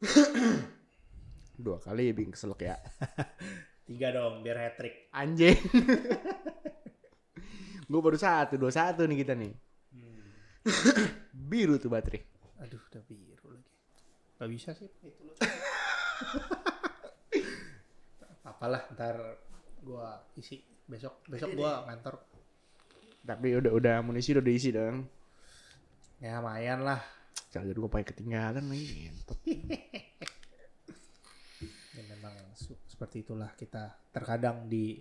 Dua kali bing keselak ya. Tiga dong biar hat trick. Anjing. gue baru satu, dua satu nih kita nih. Biru tuh baterai. Aduh udah biru lagi. Gak bisa sih itu loh. Apalah ntar gua isi besok besok gua ngantor Tapi udah udah amunisi udah diisi dong. ya lumayan lah Charger gue pakai ketinggalan lagi. Ngentot. ya memang seperti itulah kita terkadang di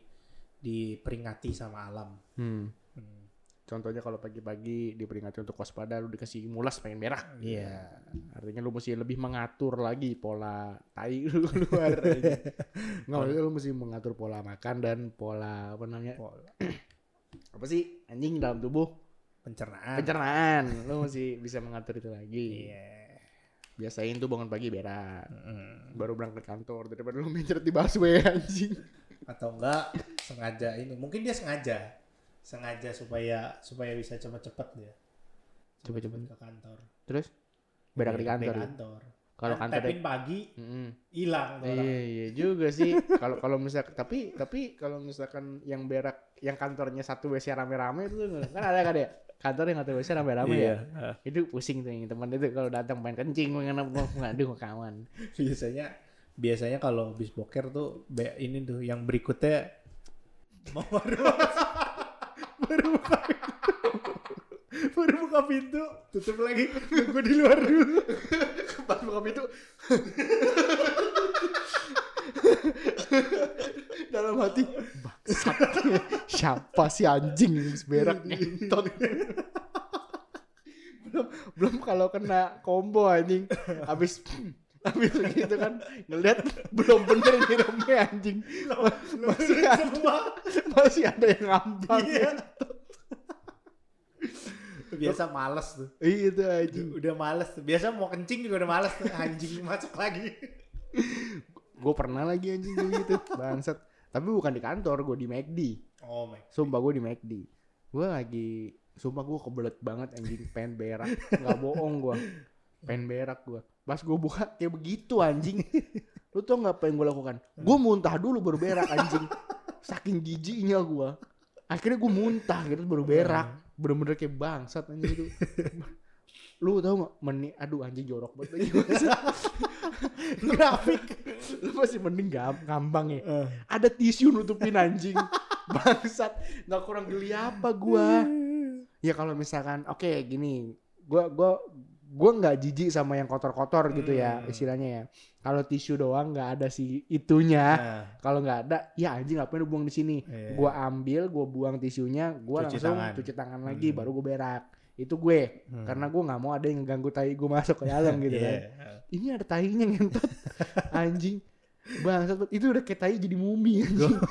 diperingati sama alam Hmm. Hmm, Contohnya kalau pagi-pagi diperingati untuk waspada lu dikasih mulas pengen berak. iya Artinya lu mesti lebih mengatur lagi pola tai lu keluar. Nggak maksudnya lu mesti mengatur pola makan dan pola apa namanya? Pola Apa sih anjing dalam tubuh? Pencernaan Pencernaan. Lu mesti bisa mengatur itu lagi. iya Biasain tuh bangun pagi berak. Mm. Baru berangkat kantor daripada lu mencret di busway anjing. atau enggak sengaja ini mungkin dia sengaja sengaja supaya supaya bisa cepet-cepet dia Cepet-cepet. ke kantor Terus berak di Iya, kantor. kantor Kalau Kan kantor tapin pagi hilang orang. Iya iya juga sih. Kalau kalau misal tapi tapi kalau misalkan yang berak yang kantornya satu WC rame-rame itu kan ada kan ya kantor yang WC rame-rame Iya. ya. Itu pusing tuh yang teman itu kalau datang main kencing pengen aduh kawan. biasanya biasanya kalau habis boker tuh be- ini tuh yang berikutnya mau baru baru buka pintu baru buka pintu tutup lagi gue di luar dulu Pas buka pintu dalam hati. Bangsat. Siapa sih anjing berak ngentot belum belum kalau kena combo anjing. Habis habis gitu kan ngeliat belum bener nyiramnya anjing. Masih ada masih ada yang ngambang. Iya. biasa males tuh. Iya itu anjing. Udah males tuh. Biasa mau kencing juga udah males tuh. Anjing masuk lagi. Gue pernah lagi anjing gitu. Bangsat tapi bukan di kantor gue di McD oh my Sumpah gue di McD Gue lagi Sumpah gue kebelet banget anjing Pengen berak. Gak bohong gue Pengen berak gue Pas gue buka kayak begitu anjing. Lu tau gak apa yang gue lakukan? Gue muntah dulu baru berak anjing. Saking gijinya gue Akhirnya gue muntah gitu baru berak. Bener-bener kayak bangsat anjing itu Lu tau gak meni Aduh anjing jorok banget Grafik. Lu masih mending gam- gampang ya. Eh. ada tisu nutupin anjing. Bangsat. Nggak kurang geli apa gua? Ya kalau misalkan oke gini. Gua gua gua nggak jijik sama yang kotor-kotor gitu ya Hmm. istilahnya ya. Kalau tisu doang nggak ada si itunya. Nah, kalau nggak ada ya anjing ngapain lu buang di sini? Iya. gua ambil gua buang tisunya gua Cuci langsung tangan. cuci tangan lagi Hmm. baru gua berak itu gue Hmm. karena gua nggak mau ada yang ganggu tai gua masuk ke dalam gitu kan iya. ini ada tainya ngentot anjing bangsat itu udah kayak tai jadi mumi anjing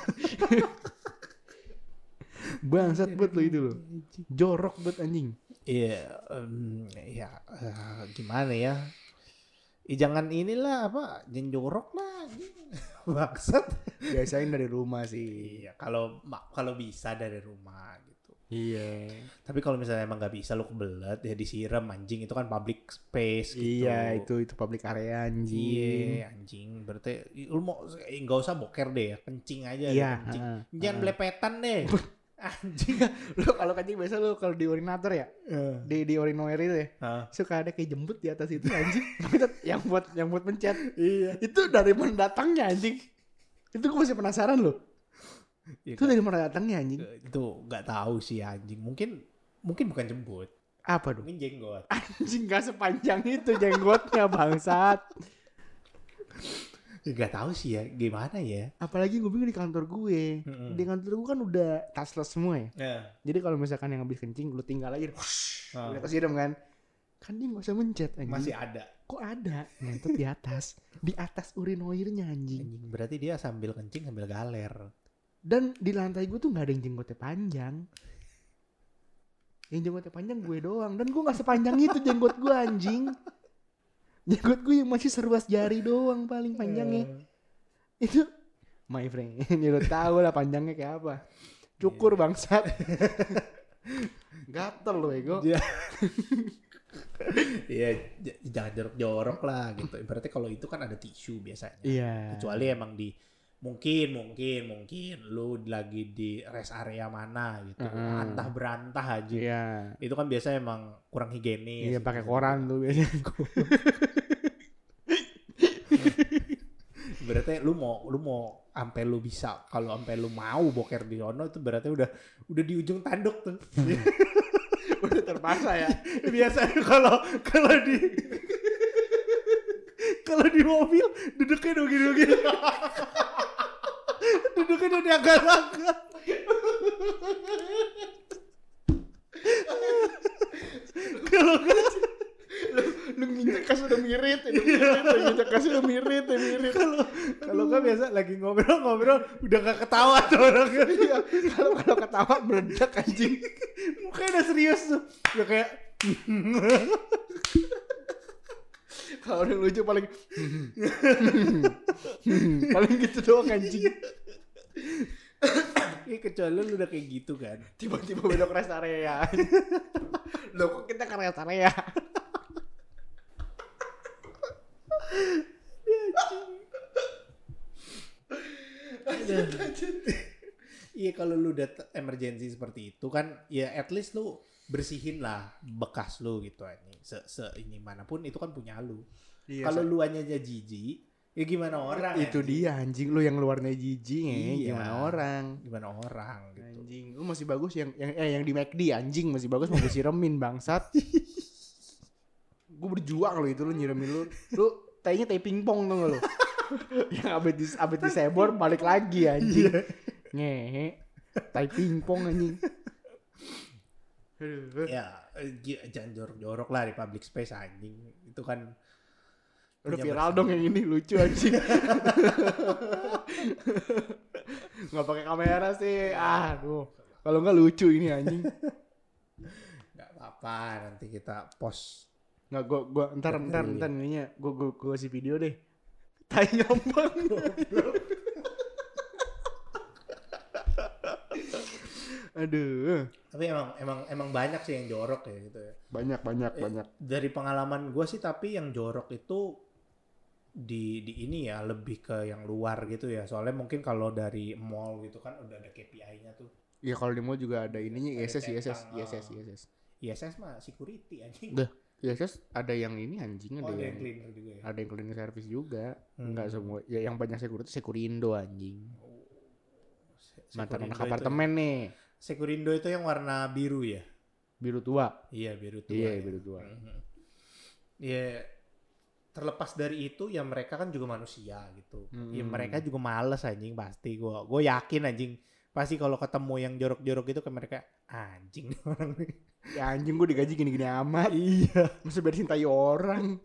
bangsat buat lo itu lo jorok buat anjing Iya, em, ya eh, gimana ya? Ih, jangan inilah apa, jangan jorok lah, bangsat. biasain dari rumah sih Iya, kalau kalau bisa dari rumah. Iya Tapi kalau misalnya emang nggak bisa lu kebelet ya disiram anjing itu kan public space gitu. iya itu itu public area anjing Iya, anjing. Berarti lu mau eh, nggak usah boker deh, ya, kencing aja. deh, Iya, kencing. heeh, Jangan belepetan deh. anjing. lo kalau kencing biasa lo kalau di urinator ya di di urinoir itu ya Hah? suka ada kayak jembut di atas itu anjing yang buat yang buat pencet Iya. itu dari mana datangnya anjing itu gue masih penasaran loh Iya, itu dari mana datangnya anjing? Eh, itu nggak tahu sih anjing. Mungkin mungkin bukan jembut. Apa dong? Mungkin jenggot. Anjing gak sepanjang itu jenggotnya bangsat. Ya, nggak tahu sih ya gimana ya? Apalagi gue bingung di kantor gue. Mm-mm. di kantor gue kan udah tashless semua ya. Ya. Jadi kalau misalkan yang habis kencing lu tinggal aja. Wush, Ah. udah kan. Kan dia gak usah mencet anjing. Masih ada. Kok ada? Ngentot di atas. Di atas urinoirnya anjing. Anjing berarti dia sambil kencing sambil galer dan di lantai gue tuh nggak ada yang jenggotnya panjang. Yang jenggotnya panjang gue doang. Dan gue nggak sepanjang itu jenggot gue anjing. Jenggot gue yang masih seruas jari doang paling panjangnya. Itu my friend ini lo tahu lah panjangnya kayak apa. Cukur bangsat. Gatel lo ego. Iya, j- jangan jorok-jorok lah gitu. Ibaratnya kalau itu kan ada tisu biasanya. Iya. Kecuali emang di mungkin mungkin mungkin lu lagi di rest area mana gitu. Heeh. Antah berantah aja. Iya. Itu kan biasanya emang kurang higienis. Iya gitu. pakai koran tuh biasanya. Berarti lu mau lu mau sampai lu bisa kalau sampai lu mau boker di sono itu berarti udah udah di ujung tanduk tuh. Udah terpaksa ya. Biasanya kalau kalau di kalau di mobil duduknya dogi-dogi. Duduknya udah diangkat-angkat. kalau nggak Lu nginjek kas udah mirit, ya, udah mirit, ya, nginjek kas udah mirit, ya, mirit. kalau kalau nggak biasa lagi ngobrol-ngobrol udah gak ketawa tuh orangnya. Iya, kalau kalau ketawa meledak anjing. Mukanya udah serius tuh. Ya kayak Kalau yang lucu paling paling gitu doang anjing. Ini kecuali lu udah kayak gitu kan. Tiba-tiba belok rest area. Loh kok kita ke rest area? Iya kalau lu udah emergency seperti itu kan ya at least lu bersihin lah bekas lu gitu ini se, se ini mana pun itu kan punya lu. Iya, kalau lu hanya aja jijik ya gimana orang itu anjing? dia anjing lu yang luarnya jijik ya. Iya. gimana orang gimana orang gitu. anjing lu masih bagus yang yang eh, yang di McD anjing masih bagus mau siremin bangsat gue berjuang lo itu lu nyiremin lu lu tainya tai pingpong tuh lu yang abis di abis disebor balik lagi anjing ngehe tai pingpong anjing. Ya eh, jangan jorok-jorok lah di public space anjing. Itu kan Udah viral dong yang ini lucu anjing. nggak pakai kamera sih. Aduh. Kalau nggak lucu ini anjing. nggak apa-apa nanti kita post Nggak gua gua ntar ntar ntar ininya gua gua, gua kasih video deh. Tai ngambang. Aduh. tapi emang emang emang banyak sih yang jorok ya gitu ya Banyak banyak Eh, banyak. dari pengalaman gue sih tapi yang jorok itu di di ini ya lebih ke yang luar gitu ya soalnya mungkin kalau dari mall gitu kan udah ada KPI-nya tuh Iya kalau di mall juga ada ininya Ada ISS ISS ISS. ISS. ISS mah security anjing Dah. ISS ada yang ini anjing oh, ada ada yang yang cleaner juga ya ada yang cleaning service juga. Hmm. Enggak semua. Ya yang banyak security Securindo anjing. Se- Mantan anak itu- apartemen nih. Securindo itu yang warna biru ya Biru tua. iya biru tua Iya, ya. biru tua. Mhm. Iya terlepas dari itu ya mereka kan juga manusia gitu. Ya Hmm. mereka juga males anjing pasti gua. Gue yakin anjing pasti kalau ketemu yang jorok-jorok itu ke mereka anjing orang nih. Ya anjing gue digaji gini-gini amat. Iya. Masa beresin tai orang.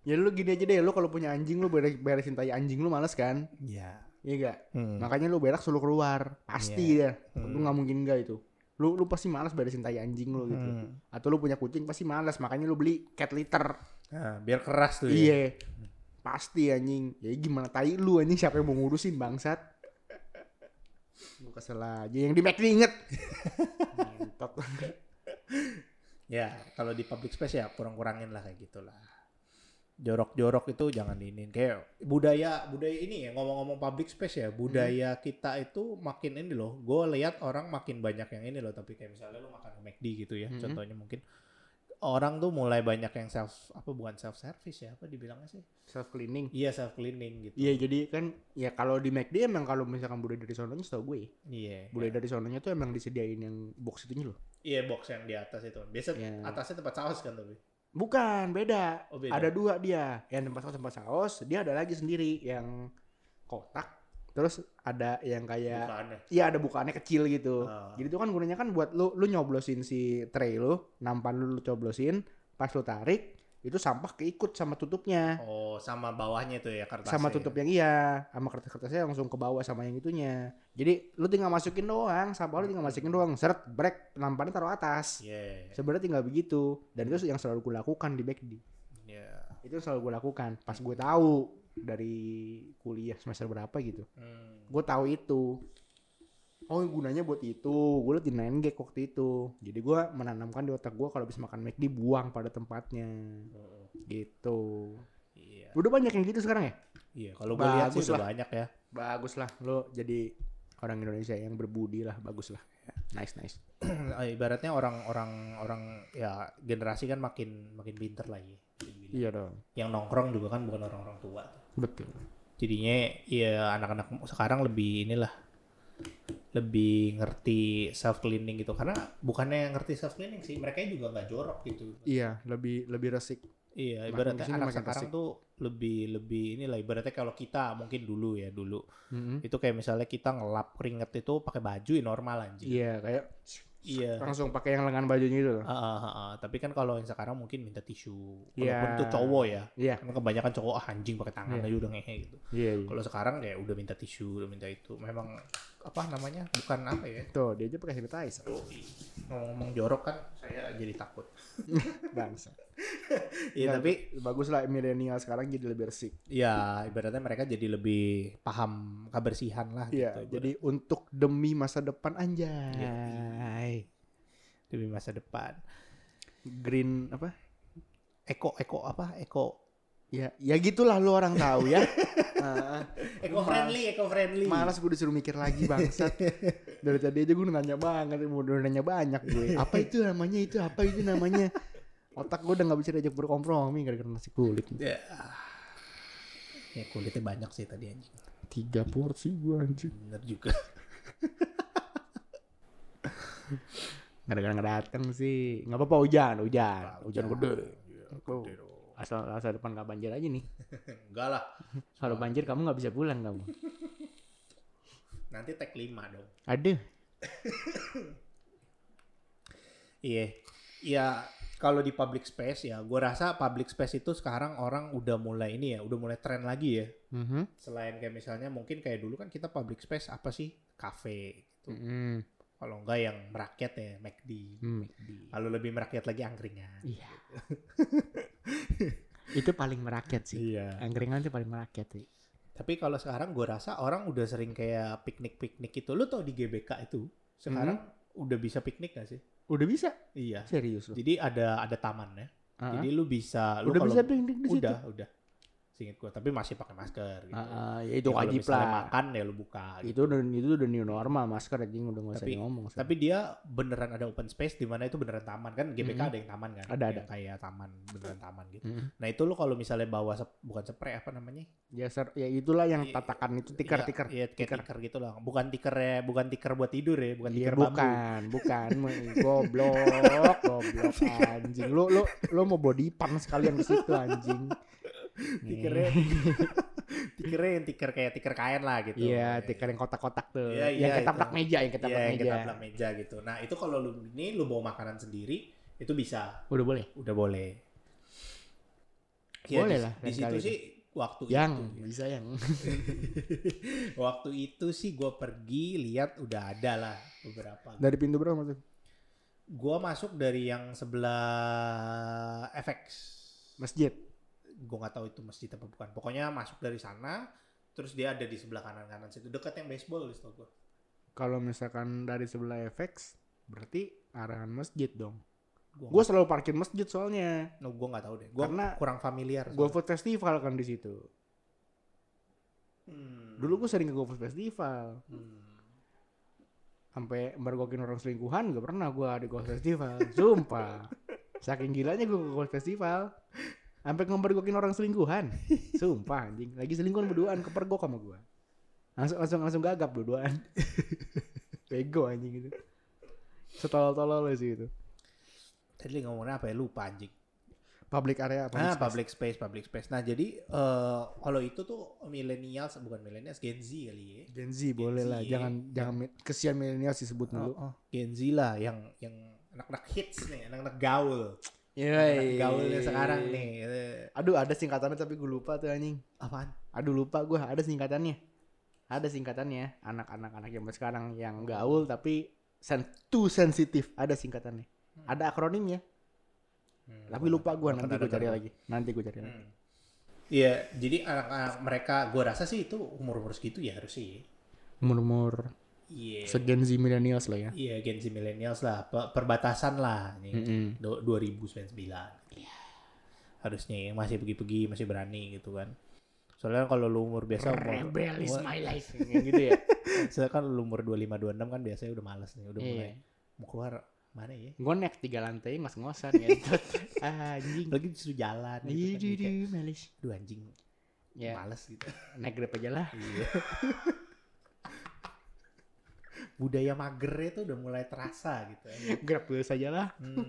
Ya lu gini aja deh, lu kalau punya anjing lu beres- beresin tai anjing lu males kan? Iya. Iya gak? Hmm. Makanya lu berak suruh keluar. Pasti ya. Hmm. Lu nggak mungkin enggak itu. Lu lu pasti malas beresin tai anjing lu gitu. Hmm. Atau lu punya kucing pasti malas, makanya lu beli cat litter. Nah, biar keras tuh ya. Iya. Pasti anjing. Ya gimana tai lu anjing siapa yang mau ngurusin bangsat? Gue kesel aja yang di McD inget. Ya, kalau di public space ya kurang-kurangin lah kayak gitulah. Jorok-jorok itu jangan diinin kayak budaya budaya ini ya ngomong-ngomong public space ya budaya kita itu makin ini loh gue lihat orang makin banyak yang ini loh tapi kayak misalnya lo makan di McD gitu ya Mhm. contohnya mungkin orang tuh mulai banyak yang self apa bukan self service ya apa dibilangnya sih Self cleaning. iya self cleaning gitu Iya jadi kan ya kalau di McD emang kalau misalkan budaya dari sononya setahu gue iya budaya dari sononya tuh emang disediain yang box itunya loh. iya box yang di atas itu biasa Iya. atasnya tempat saus kan tapi Bukan beda. oh beda Ada dua dia. Yang tempat saus tempat saus dia ada lagi sendiri yang kotak. Terus ada yang kayak Bukannya. Iya ada bukaannya kecil gitu. Ah. Jadi itu kan gunanya kan buat lu lu nyoblosin si tray lu, nampan lu, lu coblosin, pas lu tarik itu sampah keikut sama tutupnya. oh sama bawahnya itu ya kertasnya sama tutup yang iya, sama kertas-kertasnya langsung ke bawah sama yang itunya. Jadi lu tinggal masukin doang, sampah lu tinggal masukin doang, seret, break, nampannya taruh atas. iya Sebenarnya tinggal begitu. Dan itu yang selalu gue lakukan di McD. iya Itu yang selalu gue lakukan. Pas gue tahu dari kuliah semester berapa gitu. Hmm. Gue tahu itu. oh gunanya buat itu gue liat di 9gag waktu itu jadi gue menanamkan di otak gue kalau habis makan McD buang pada tempatnya gitu Iya. udah banyak yang gitu sekarang ya Iya, kalau gue lihat sih udah lah. banyak ya. bagus lah lo jadi orang Indonesia yang berbudi lah bagus lah nice nice Eh, Ibaratnya orang-orang orang ya generasi kan makin makin pinter lagi. iya dong Yang nongkrong juga kan bukan orang-orang tua. Betul. Jadinya ya anak-anak sekarang lebih inilah lebih ngerti self cleaning gitu. Karena bukannya ngerti self cleaning sih mereka juga nggak jorok gitu. Iya lebih lebih resik. Iya ibaratnya anak sekarang resik. tuh lebih lebih inilah ibaratnya kalau kita mungkin dulu ya dulu. Mm-mm. itu kayak misalnya kita ngelap keringet itu pakai baju ya normal anjing. Iya kayak iya. Langsung pakai yang lengan bajunya itu loh. Ah, ah, ah, ah. tapi kan kalau yang sekarang mungkin minta tisu. Iya. walaupun tuh cowok ya. Iya. Karena kebanyakan cowok ah, anjing pakai tangan Iya. aja udah ngehe gitu. Iya iya. Kalau sekarang ya udah minta tisu udah minta itu. Memang apa namanya bukan apa ya. Tuh dia aja pakai sanitizer. Ngomong jorok kan saya jadi takut. Bangsa Iya tapi bagus lah milenial sekarang jadi lebih resik. Ya ibaratnya mereka jadi lebih paham kebersihan lah iya gitu, jadi untuk demi masa depan anjay. Demi masa depan. Green apa? Eko eko apa? Eko. Ya ya gitulah lu orang tahu ya. Ah, eco friendly eco friendly. Malas gue disuruh mikir lagi bangsat. Dari tadi aja gue nanya banget udah nanya banyak gue. Apa itu namanya itu apa itu namanya otak gue udah nggak bisa diajak berkompromi gara-gara nasi kulit. Ya. Ya kulitnya banyak sih tadi anjing. Tiga porsi gue anjing. Bener juga. Gara-gara nggak datang sih. Nggak apa-apa hujan hujan. Hujan gede. Oh, Gede asal asal depan nggak banjir aja nih. Enggak lah. Kalau banjir kamu nggak bisa pulang kamu. Nanti tag 5 dong. Ada iya. Iya kalau di public space ya gue rasa public space itu sekarang orang udah mulai ini ya udah mulai tren lagi ya. Mhm. selain kayak misalnya mungkin kayak dulu kan kita public space apa sih? Cafe gitu. Mm-mm. kalau enggak yang merakyat ya McD kalau lebih merakyat lagi angkringan. Iya. Itu paling merakyat sih. Iya. Angkringan itu paling merakyat sih. Tapi kalau sekarang gue rasa orang udah sering kayak piknik piknik itu. Lu tau di GBK itu sekarang udah bisa piknik gak sih udah bisa? Iya. Serius loh jadi ada ada tamannya. Ah, jadi lu bisa lu udah bisa piknik di situ? Udah udah singkat gue tapi masih pakai masker gitu Ah, ah, ya itu Ya, wajib misalnya lah makan ya lu buka gitu. itu udah itu udah new normal masker anjing udah nggak usah Tapi- ngomong sih. tapi dia beneran ada open space di mana itu beneran taman kan GBK Mhm. ada yang taman kan Ada, yang kayak taman beneran taman gitu Mm. nah itu lu kalau misalnya bawa sep- bukan spray apa namanya ya ser- ya itulah yang Iya, tatakan itu tikar Iya, tikar iya kayak Tikar. tikar gitu lah bukan tikar ya bukan tikar buat tidur ya bukan Iya tikar bambu bukan, bukan, goblok, goblok anjing. Lu lu lu mau body pan sekalian di situ anjing. tikernya tikernya yang tiker kayak tiker kain lah gitu Iya, tikar yang kotak-kotak tuh. Iya, iya, yang ketabrak itu. meja, yang ketabrak Iya, yang meja. ketabrak meja gitu nah itu kalau lu ini lu bawa makanan sendiri itu bisa Udah boleh. udah boleh Boleh di, lah, di situ kali sih waktu Yang itu bisa yang. waktu itu sih gue pergi lihat udah ada lah beberapa Dari pintu berapa tuh? gue masuk dari yang sebelah FX Masjid. Gue nggak tahu itu masjid apa bukan pokoknya masuk dari sana terus dia ada di sebelah kanan kanan situ dekat yang baseball di situ gue Kalau misalkan dari sebelah FX, berarti arahan masjid dong. gue Gue selalu parkir masjid soalnya. no, gue nggak tahu deh gue Karena kurang familiar Gue food festival kan di situ. Hmm. Dulu gue sering ke GoFood Festival. Hmm. sampai mergokin orang selingkuhan gak pernah gue di Ghost Festival sumpah saking gilanya gue ke Ghost Festival sampai ngemergokin orang selingkuhan. Sumpah anjing. Lagi selingkuhan berduaan kepergok sama gue langsung langsung langsung gagap berduaan bego anjing itu. Setolol-tolol sih itu. Tadi lu ngomongin apa ya? Lupa anjing. Public area ah space. public space public space. Nah jadi eh, kalau itu tuh millennials bukan millennials Gen Z kali ya. Gen Z boleh Z, lah. Jangan jangan kesian milenial disebut dulu Oh, oh. Gen Z lah yang yang anak-anak hits nih anak-anak gaul Iya, gaulnya sekarang nih Eh, aduh ada singkatannya tapi gue lupa tuh anjing apaan Aduh lupa gue ada singkatannya. Ada singkatannya anak-anak anak yang sekarang yang gaul tapi sen too sensitif ada singkatannya. Ada akronimnya. Hmm, Tapi lupa gue nanti gue cari lagi. Nanti gue cari lagi. Hmm. Iya, jadi anak-anak mereka gue rasa sih itu umur-umur segitu ya harus sih. Umur Iya. Segen Z millennials lah ya. Iya, Gen Z millennials lah, Pe- perbatasan lah ini. Mm-mm. Du- 2099. Harusnya yang masih pergi-pergi, masih berani gitu kan. Soalnya kalau lu umur biasa umur Rebel is umur- my life. Gitu ya. soalnya kan lu umur 25 26 kan biasanya udah males nih, udah Iya. mulai mau keluar mana ya? Gue naik tiga lantai ngos-ngosan ya. anjing. Lagi disuruh jalan gitu Iya, kan. Jadi kayak, malis. Aduh anjing, Ya, males gitu. naik grab aja lah. Iya. Budaya magernya tuh udah mulai terasa gitu. Grab dulu saja lah. Hmm.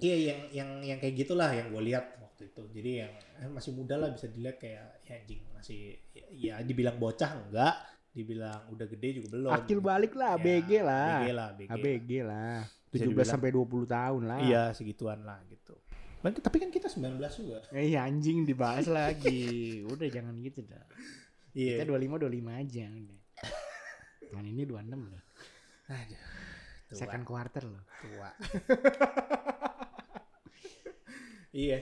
Iya yang yang yang kayak gitulah yang gue lihat waktu itu. Jadi yang eh, masih muda lah bisa dilihat kayak ya anjing masih ya, ya dibilang bocah enggak, dibilang udah gede juga belum. Akil balik lah, Ya, ABG lah. ABG lah, ABG. ABG lah. Bisa 17 dibilang- sampai 20 tahun lah. Iya segituan lah gitu. Tapi kan kita 19 juga. Eh, Iya anjing dibahas lagi. Udah jangan gitu dah. Iya. Kita 25 25 aja udah. Yang ini 26 loh. Aduh. Tua, Second quarter loh. tua. iya.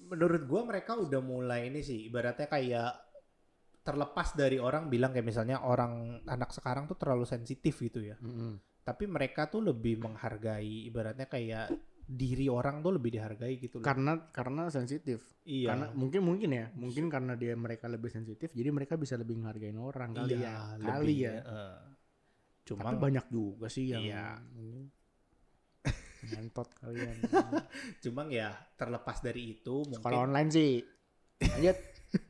Menurut gua mereka udah mulai ini sih ibaratnya kayak terlepas dari orang bilang kayak misalnya orang anak sekarang tuh terlalu sensitif gitu ya. Mm-mm. Tapi mereka tuh lebih menghargai ibaratnya kayak diri orang tuh lebih dihargai gitu loh. Karena karena sensitif. iya. Karena mungkin mungkin ya, mungkin karena dia mereka lebih sensitif, jadi mereka bisa lebih menghargain orang kali Iya, ya. Kali lebih, ya. eh. Cuma Tapi banyak juga sih yang Iya. ngentot kalian. cuma ya terlepas dari itu mungkin Sekolah online sih. Lanjut.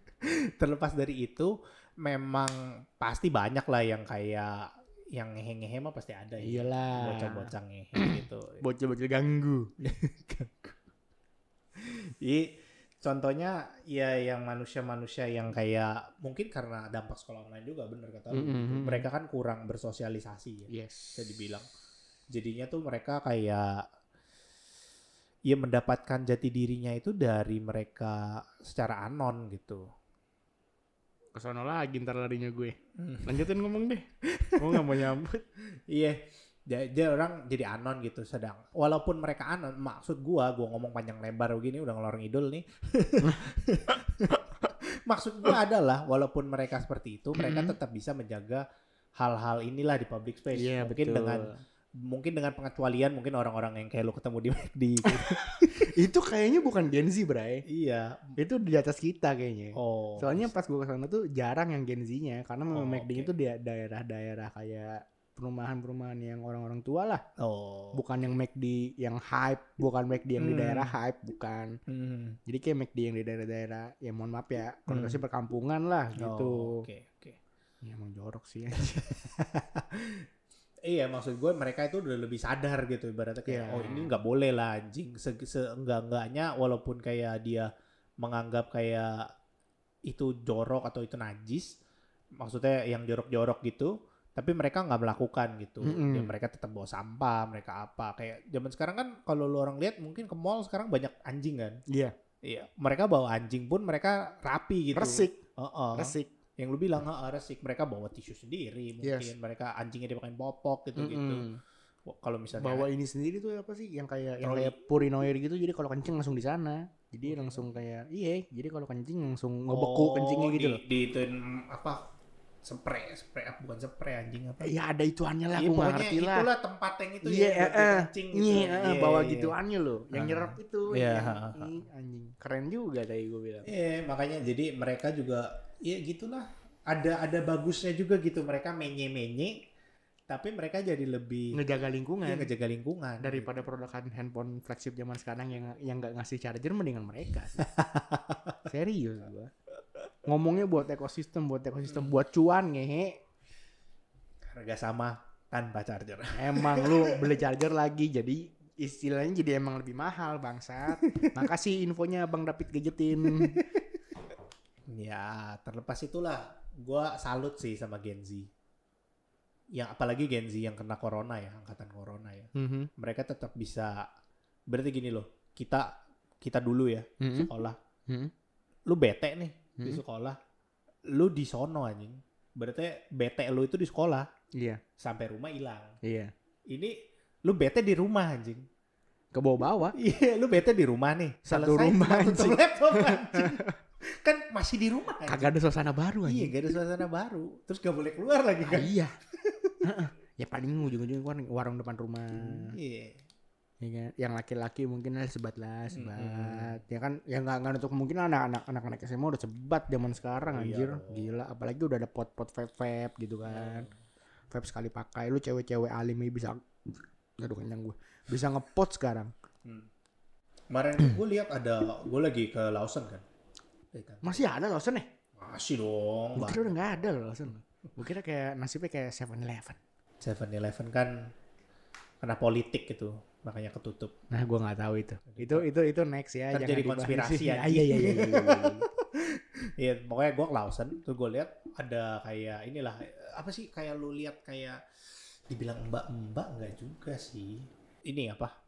terlepas dari itu memang pasti banyak lah yang kayak yang ngehe-ngehe mah pasti ada ya. Iyalah. Bocah-bocah ngehe gitu. Bocil-bocil ganggu. Jadi contohnya ya yang manusia-manusia yang kayak mungkin karena dampak sekolah online juga bener kata lu gitu. Mm-mm. Mereka kan kurang bersosialisasi ya. Yes. Bisa dibilang. Jadinya tuh mereka kayak ya mendapatkan jati dirinya itu dari mereka secara anon gitu. Kesono lagi ntar larinya gue. Hmm. Lanjutin ngomong deh. Gue gak mau nyambut. Iya, dia orang jadi anon gitu sedang. Walaupun mereka anon, maksud gua, gua ngomong panjang lebar begini udah ngelor ngidul nih. maksud gua adalah walaupun mereka seperti itu, mereka Mhm. tetap bisa menjaga hal-hal inilah di public space. Iya mungkin betul. dengan mungkin dengan pengecualian mungkin orang-orang yang kayak lu ketemu di McD. Itu kayaknya bukan Gen Z, Bray. iya. Itu di atas kita kayaknya. Oh. Soalnya pas gue ke sana tuh jarang yang Gen Z-nya karena memang Oh, McD oke. itu di daerah-daerah kayak perumahan-perumahan yang orang-orang tua lah. oh. Bukan yang McD yang hype, bukan McD yang di Hmm. daerah hype, bukan. Hmm. Jadi kayak McD yang di daerah-daerah ya mohon maaf ya, Hmm. konotasi perkampungan lah Oh, gitu. Oke, oke. Ya emang jorok sih. Iya maksud gue mereka itu udah lebih sadar gitu ibaratnya kayak Iya. oh ini nggak boleh lah anjing. Se seenggak enggaknya walaupun kayak dia menganggap kayak itu jorok atau itu najis maksudnya yang jorok-jorok gitu tapi mereka nggak melakukan gitu. Mm-mm. Ya, mereka tetap bawa sampah mereka apa kayak zaman sekarang kan kalau lu orang lihat mungkin ke mall sekarang banyak anjing kan? Iya, iya mereka bawa anjing pun mereka rapi gitu. Resik, Heeh. Resik. Yang lu bilang ha resik mereka bawa tisu sendiri mungkin Yes. mereka anjingnya dipakein popok gitu gitu Mm-mm. kalau misalnya Bawa ini sendiri tuh apa sih yang kayak yang kayak purinoir gitu jadi kalau kencing langsung di sana. Jadi langsung kayak iya, jadi kalau kencing langsung ngebeku Oh, kencingnya gitu di, loh. di ituin apa spray spray apa bukan spray anjing apa Iya ada ituannya lah, Iya, aku nggak pokoknya ngerti lah. itulah tempat yang itu Iya, ya eh, kencing gitu. Iya, eh, bawa iya. gituannya loh, yang Ah. nyerap itu. Iya, yang- anjing, keren juga tadi gue bilang. Iya, makanya jadi mereka juga ya gitulah ada ada bagusnya juga gitu mereka menye-menye tapi mereka jadi lebih Ngejaga lingkungan. iya, ngejaga lingkungan Daripada produkan handphone flagship zaman sekarang yang yang nggak ngasih charger mendingan mereka. sih. Serius gua. Ngomongnya buat ekosistem, buat ekosistem, buat cuan ngehe. harga sama tanpa charger Emang lu beli charger lagi jadi istilahnya jadi emang lebih mahal bangsat. Makasih infonya Bang David Gadgetin. Ya terlepas itulah gua salut sih sama Gen Z yang apalagi Gen Z yang kena corona ya angkatan corona ya Mhm. mereka tetap bisa berarti gini loh kita kita dulu ya Mhm. sekolah Mhm. lu bete nih di Mhm. sekolah lu di sono anjing berarti bete lu itu di sekolah Iya, sampai rumah hilang iya. ini lu bete di rumah anjing Ke bawah-bawah. iya lu bete di rumah nih Satu Selesai, rumah, anjing. laptop anjing kan masih di rumah anjing. Kagak ada suasana baru Iya, anjing. gak ada suasana baru. Terus gak boleh keluar lagi Ah, kan? iya. Heeh. ya paling ujung-ujungnya kan warung depan rumah. Iya. Ya kan? Yang laki-laki mungkin ada sebat lah, Hmm, sebat. Ya kan yang nggak nggak untuk mungkin anak-anak anak-anak SMA udah sebat zaman sekarang Iya anjir. dong. Gila, apalagi udah ada pot-pot vape-vape gitu kan. Vape sekali pakai. Lu cewek-cewek alim ya bisa aduh kenyang gue. Bisa ngepot sekarang. Hmm. Kemarin gue lihat ada, gue lagi ke Lawson kan. Kan? Masih ada Lawson ya? Masih dong. Gue kira udah nggak ada loh Lawson. Gue kira kayak nasibnya kayak 7-Eleven. Seven Eleven kan kena politik gitu, makanya ketutup. Nah, gue nggak tahu itu. Itu itu itu next ya. Jangan jadi konspirasi ya. Iya iya iya. iya, iya. Iya, pokoknya gue Lawson, tuh gue lihat ada kayak inilah apa sih kayak lu lihat kayak dibilang mbak-mbak enggak juga sih. Ini apa?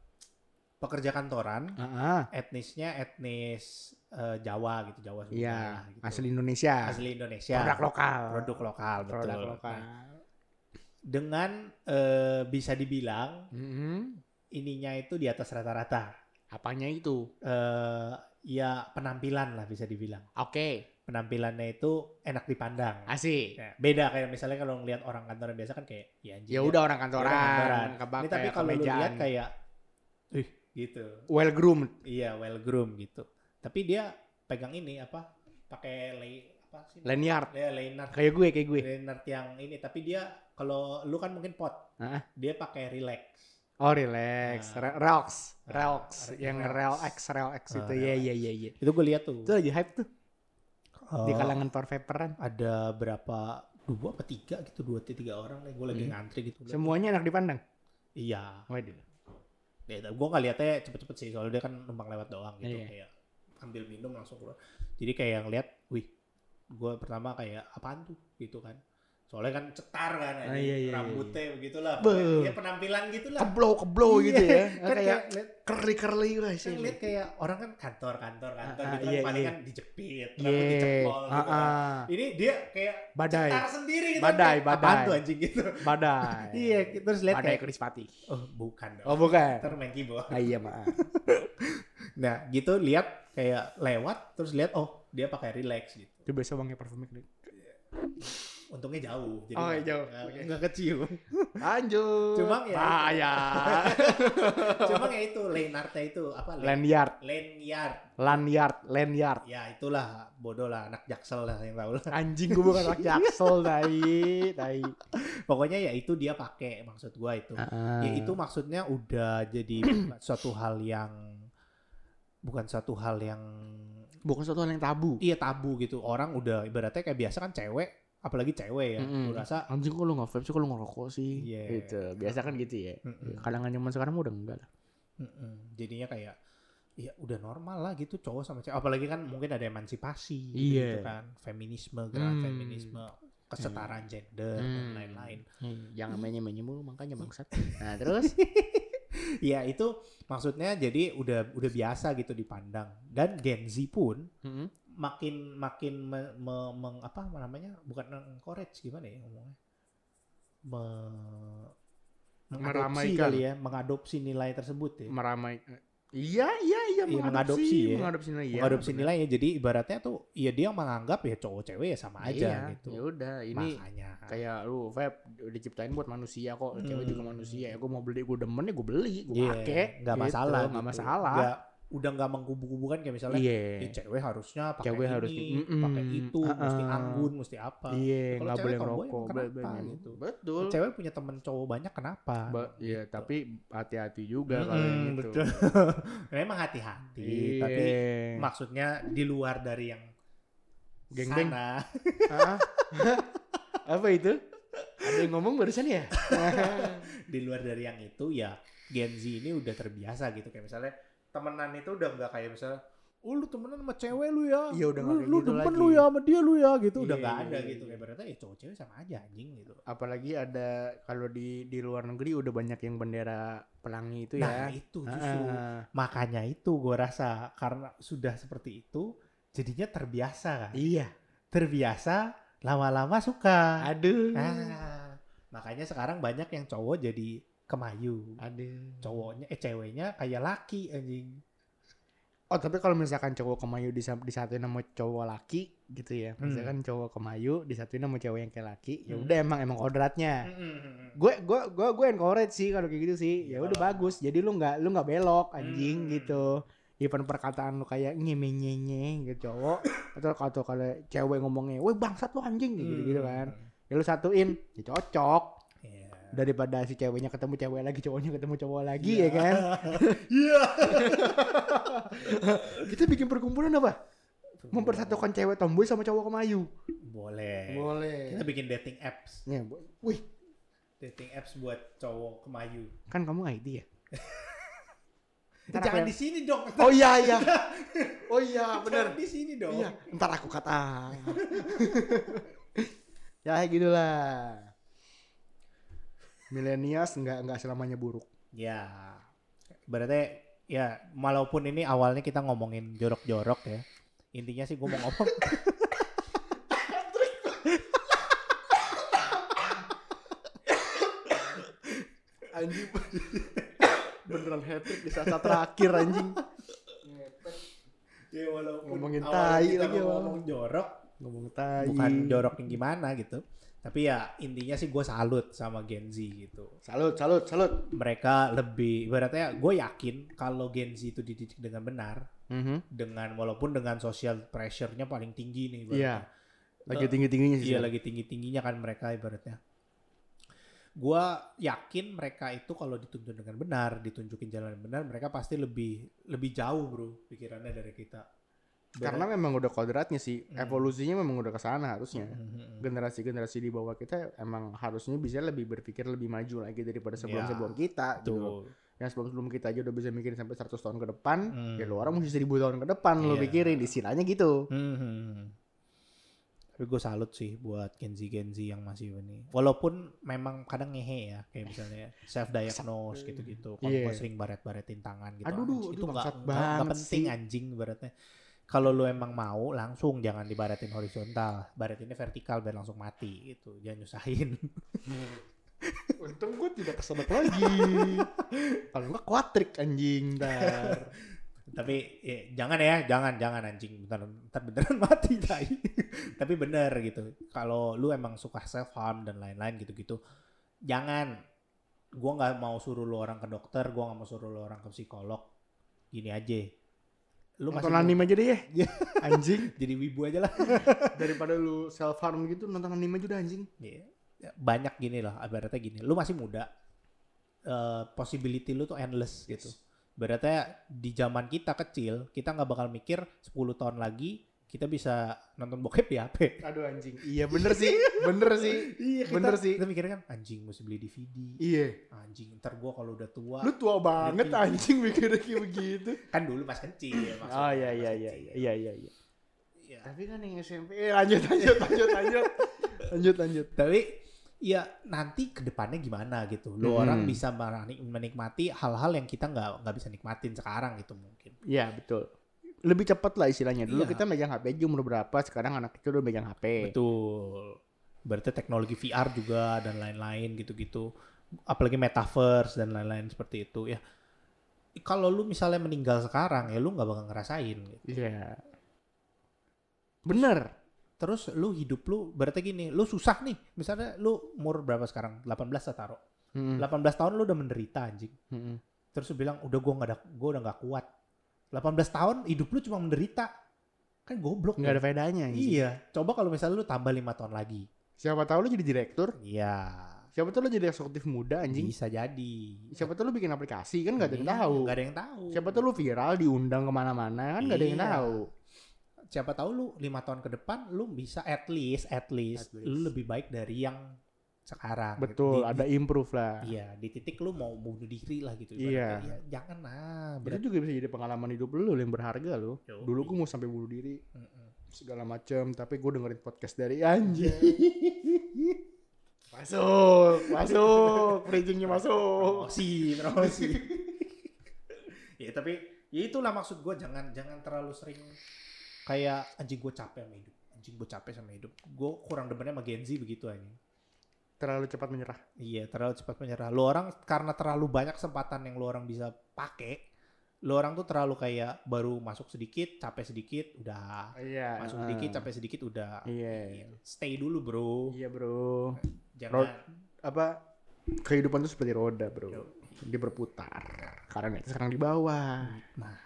Pekerja kantoran, ah. etnisnya etnis eh, Jawa gitu, Jawa Sunda Iya, gitu. asli Indonesia. asli Indonesia. Produk lokal. Produk lokal, betul. Produk lokal. Nah, dengan eh, bisa dibilang Mm-mm. ininya itu di atas rata-rata. Apanya itu? eh ya penampilan lah bisa dibilang. Oke, Penampilannya itu enak dipandang. asik. Ya, beda kayak misalnya kalau ngelihat orang kantoran biasa kan kayak ya anjing. Ya udah orang kantoran, orang kantoran. kebak Ini tapi kalau lu lihat kayak ih gitu. well groomed. Iya, well groomed gitu. Tapi dia pegang ini apa? Pakai lay apa sih? Lanyard. Ya, lanyard. Kayak gue, kayak gue. Lanyard yang ini, tapi dia kalau lu kan mungkin pot. Hah? Dia pakai relax. Oh, relax. Nah. Relax. Nah, Relax. re- Yang relax. rel X, rel X Ah, itu. rel Iya, X. iya, iya, iya. Itu gue lihat tuh. Itu lagi hype tuh di Eh, kalangan for vaperan. ada berapa dua apa tiga gitu dua tiga orang nih gue lagi Hmm. ngantri gitu Semuanya enak dipandang. iya Waduh. Ya, gue nggak liatnya cepet-cepet sih soalnya dia kan numpang lewat doang gitu Iya. kayak ambil minum langsung keluar. Jadi kayak ngeliat wih gue pertama kayak apaan tuh? Gitu kan soalnya kan cetar kan Ah, anjing. iya, iya, rambutnya begitulah Beuh. ya penampilan gitulah Keblow, keblow Iya, gitu ya. kan kayak curly curly guys. kan liat kayak orang kan kantor kantor kantor Ah, ah, gitu kan iya, paling iya. kan dijepit Iya. rambut dicepol Ah, gitu kan. ah. ini dia kayak Badai. cetar sendiri gitu Badai, kayak, apaan badai. tuh anjing gitu Badai. Iya, terus lihat Badai kayak Krispati. oh bukan dong. Oh, bukan. Ntar main keyboard. Ah, iya, maaf. Nah, gitu lihat kayak lewat terus lihat oh, dia pakai relax gitu. Itu biasa wangi parfumnya. Untungnya jauh. Jadi Oh, nggak- jauh. nggak- Oke. nggak kecium. Lanjut. Cuma ya- Bahaya. Cuma ya itu Lanyardnya itu apa? Lan- Lanyard, Lanyard. lanyard, lanyard. Ya itulah bodoh lah anak jaksel lah yang tahu lah. Anjing gue bukan anak jaksel, tai, tai. Pokoknya ya itu dia pakai maksud gua itu. Ya itu maksudnya udah jadi suatu hal yang bukan suatu hal yang bukan suatu hal yang tabu. iya tabu gitu. Orang udah ibaratnya kayak biasa kan cewek apalagi cewek ya. Mm-mm. Gua rasa Anjing kok lu nggak vape sih, kok lu ngerokok sih? Iya. Gitu. Biasa kan gitu ya. Mm-mm. Kalangan zaman sekarang udah enggak lah. Mm-mm. Jadinya kayak ya udah normal lah gitu cowok sama cewek. Apalagi kan mungkin ada emansipasi Iya. gitu kan, feminisme, gerakan Hmm. feminisme, kesetaraan gender dan Hmm. lain-lain. Hmm, Jangan mainnya mainnya mulu makanya bangsat. Nah, terus Ya itu maksudnya jadi udah udah biasa gitu dipandang. Dan Gen Z pun Mm-mm. Makin makin me, me- meng- apa namanya? Bukan encourage gimana ya ngomongnya? Me, mengadopsi Meramaikan. kali ya, mengadopsi nilai tersebut ya. meramai Iya, iya, iya, Iya, mengadopsi, mengadopsi ya. mengadopsi nilai. Iya, mengadopsi bener. nilainya jadi ibaratnya tuh ya dia menganggap ya cowok cewek ya sama aja Iya, gitu Ya udah, ini makanya kayak lu vape udah diciptain buat manusia kok cewek Hmm. juga manusia ya gue mau beli gue demen ya gue beli gue Iya, pakai nggak gitu, masalah nggak gitu. masalah Nggak- udah nggak mengkubu-kubukan kayak misalnya iya. "Ih, cewek harusnya pakai Cewek ini harus di- mm-mm, pakai itu mesti uh-uh. anggun mesti apa. Iya Kalau nggak boleh tomboy, ngerokok kenapa gitu? betul. Cewek punya temen cowok banyak kenapa? Ba- iya Gitu. tapi hati-hati juga kalau yang Mm-mm, itu. betul. Memang hati-hati Iya. tapi maksudnya di luar dari yang Geng-geng. sana. Hah? apa itu? Ada yang ngomong barusan ya? Di luar dari yang itu ya Gen Z ini udah terbiasa gitu. Kayak misalnya temenan itu udah nggak kayak misalnya oh lu temenan sama cewek lu ya. Iya, udah lu, kayak lu gitu demen lagi. lu ya sama dia lu ya gitu. Udah Iya, nggak iya, ada iya, gitu. iya. kayak berarti ya cowok cewek sama aja anjing gitu. Apalagi ada kalau di di luar negeri udah banyak yang bendera pelangi itu nah ya itu justru. Ah, makanya itu gue rasa karena sudah seperti itu jadinya terbiasa kan? Iya. Terbiasa lama-lama suka. Aduh. Nah makanya sekarang banyak yang cowok jadi kemayu aduh cowoknya eh ceweknya kayak laki anjing Oh tapi kalau misalkan cowok kemayu disam- disatuin sama cowok laki gitu ya, Hmm. misalkan cowok kemayu disatuin sama cewek yang kayak laki, ya Hmm. udah emang emang kodratnya. Gue gue gue gue encourage sih kalau kayak gitu sih, ya udah lah. bagus. Jadi lu nggak lu nggak belok anjing Hmm. gitu. Even perkataan lu kayak nyenye gitu cowok atau atau kalau cewek ngomongnya, "Woi bangsat lu anjing" gitu gitu kan. Ya lu satuin, ya cocok. Daripada si ceweknya ketemu cewek lagi, cowoknya ketemu cowok lagi Iya. ya kan. Iya. Kita bikin perkumpulan apa? Mempersatukan cewek tomboy sama cowok kemayu. Boleh. Boleh. Kita bikin dating apps. Ya, wih, Dating apps buat cowok kemayu. kan kamu ID ya? Ntar Jangan di sini dong. Oh iya iya. Oh iya bener. Jangan di sini dong. Iya, ntar aku kata. ya gitulah. Milenials nggak nggak selamanya buruk. Ya. Berarti ya walaupun ini awalnya kita ngomongin jorok-jorok ya. Intinya sih gue mau ngomong Anjing. Beneran hat di saat terakhir anjing. ya walaupun Ngomongin tai lagi, ngomong jorok Ngomong tai. bukan jorok yang gimana gitu. Tapi ya intinya sih gue salut sama Gen Z gitu. Salut, salut, salut. Mereka lebih ibaratnya gue yakin kalau Gen Z itu dididik dengan benar Mhm. dengan walaupun dengan social pressure-nya paling tinggi nih ibaratnya. Iya. Lagi Eh, tinggi-tingginya sih. Iya lagi tinggi-tingginya kan mereka ibaratnya. Gua yakin mereka itu kalau dituntun dengan benar, ditunjukin jalan yang benar, mereka pasti lebih lebih jauh bro pikirannya dari kita. Karena memang udah kodratnya sih. Hmm. Evolusinya memang udah ke sana harusnya. Mhm. Generasi-generasi di bawah kita emang harusnya bisa lebih berpikir lebih maju lagi daripada Iya. sebelum-sebelum kita gitu. Tuh. Yang sebelum-sebelum kita aja udah bisa mikirin sampai 100 tahun ke depan, Hmm. ya lu orang mesti 1000 tahun ke depan lu Iya. pikirin istilahnya gitu. Mhm. Tapi gue salut sih buat Gen Z Gen Z yang masih ini. Walaupun memang kadang ngehe ya, kayak misalnya self diagnose gitu-gitu. Kalau gue sering baret-baretin tangan gitu. Aduh, duh, anjing. itu nggak penting sih. anjing baretnya. Kalau lu emang mau langsung jangan dibaretin horizontal, baretinnya vertikal biar langsung mati gitu. Jangan nyusahin. Untung gue tidak kesedot lagi. Kalau enggak kuatrik anjing ntar. Tapi ya, jangan ya, jangan jangan anjing bentar, bentar beneran mati tai. Tapi bener gitu. Kalau lu emang suka self harm dan lain-lain gitu-gitu, jangan. Gua nggak mau suruh lu orang ke dokter, gua nggak mau suruh lu orang ke psikolog. Gini aja. Lu nonton masih anime aja deh ya. Iya. anjing. jadi wibu aja lah. Daripada lu self harm gitu nonton anime aja udah anjing. Iya. Banyak gini lah, ibaratnya gini. Lu masih muda. eh, possibility lu tuh endless gitu. Beratnya di zaman kita kecil, kita nggak bakal mikir 10 tahun lagi kita bisa nonton bokep di HP. Aduh anjing. Iya bener sih. Bener sih. Iya, kita- Bener sih. Kita mikirnya kan anjing mesti beli DVD. Iya. Anjing, ntar gua kalau udah tua. Lu tua banget Iya. anjing mikirnya kayak begitu. kan dulu pas kecil maksudnya. Oh iya iya iya iya iya iya. Iya. Tapi kan yang SMP eh, lanjut lanjut lanjut lanjut. lanjut lanjut. Tapi ya nanti ke depannya gimana gitu. Lu Hmm. orang bisa menik- menikmati hal-hal yang kita nggak nggak bisa nikmatin sekarang gitu mungkin. Iya betul. Lebih cepat lah istilahnya. Dulu Iya. kita megang HP aja umur berapa, sekarang anak kecil udah megang HP. Betul. Berarti teknologi VR juga dan lain-lain gitu-gitu. Apalagi metaverse dan lain-lain seperti itu ya. Kalau lu misalnya meninggal sekarang ya lu nggak bakal ngerasain gitu. Iya. Bener. Terus lu hidup lu berarti gini, lu susah nih. Misalnya lu umur berapa sekarang? 18 lah taruh. Mm-mm. 18 tahun lu udah menderita anjing. Mm-mm. Terus lu bilang udah gua nggak ada gua udah nggak kuat. 18 tahun hidup lu cuma menderita. Kan goblok Nggak ya. ada faedahnya. anjing. Iya. Coba kalau misalnya lu tambah lima tahun lagi. Siapa tahu lu jadi direktur. Iya. Siapa tahu lu jadi eksekutif muda anjing. Bisa jadi. Siapa tahu lu bikin aplikasi kan nggak ada yang Iya, tahu. nggak ada yang tahu. Siapa tahu lu viral diundang ke mana-mana kan nggak ada yang Iya. tahu. Siapa tahu lu lima tahun ke depan lu bisa at least, at least, At least. lu lebih baik dari yang sekarang. gitu. Betul, Di- ada improve lah. Iya, di titik lu mau bunuh diri lah gitu. Iya. Ya, jangan lah. Berat. juga bisa jadi pengalaman hidup lu yang berharga lu. Yoi. Dulu gue mau sampai bunuh diri Mm-mm. segala macem, tapi gue dengerin podcast dari anjing. masuk, masuk, bridgingnya masuk. Promosi, promosi. ya tapi ya itulah maksud gue jangan jangan terlalu sering kayak anjing gue capek sama hidup. Anjing gue capek sama hidup. Gue kurang demennya sama Gen Z begitu anjing. Terlalu cepat menyerah. Iya, terlalu cepat menyerah. Lu orang karena terlalu banyak kesempatan yang lu orang bisa pakai, Lu orang tuh terlalu kayak baru masuk sedikit, capek sedikit, udah. Iya. Masuk eh, sedikit, capek sedikit, udah. Iya. Stay dulu, Bro. Iya bro. Jangan Rod- Apa kehidupan itu seperti roda bro. Yo. Dia berputar. Karena di atas, sekarang di bawah. Nah,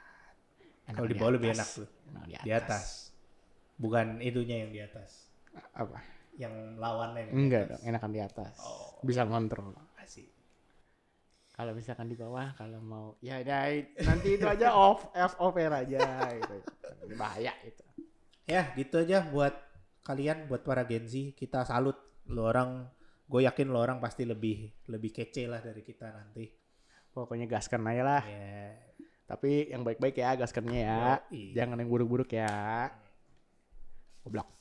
kalau di bawah lebih atas. enak tuh. Enakan Di atas. Bukan itunya yang di atas. Apa? Yang lawannya yang di Enggak atas. dong. Enakan di atas. Oh, Bisa ngontrol. asik. Kalau misalkan di bawah, kalau mau ya, ya nanti itu aja off, off, off air aja gitu. Bahaya itu. Ya, gitu aja buat kalian, buat para Gen Z. Kita salut. Lo orang, gue yakin lo orang pasti lebih lebih kece lah dari kita nanti. Pokoknya gaskan aja lah. Ya. Tapi yang baik-baik ya gaskannya ya. Yoi. Jangan yang buruk-buruk ya. Goblok.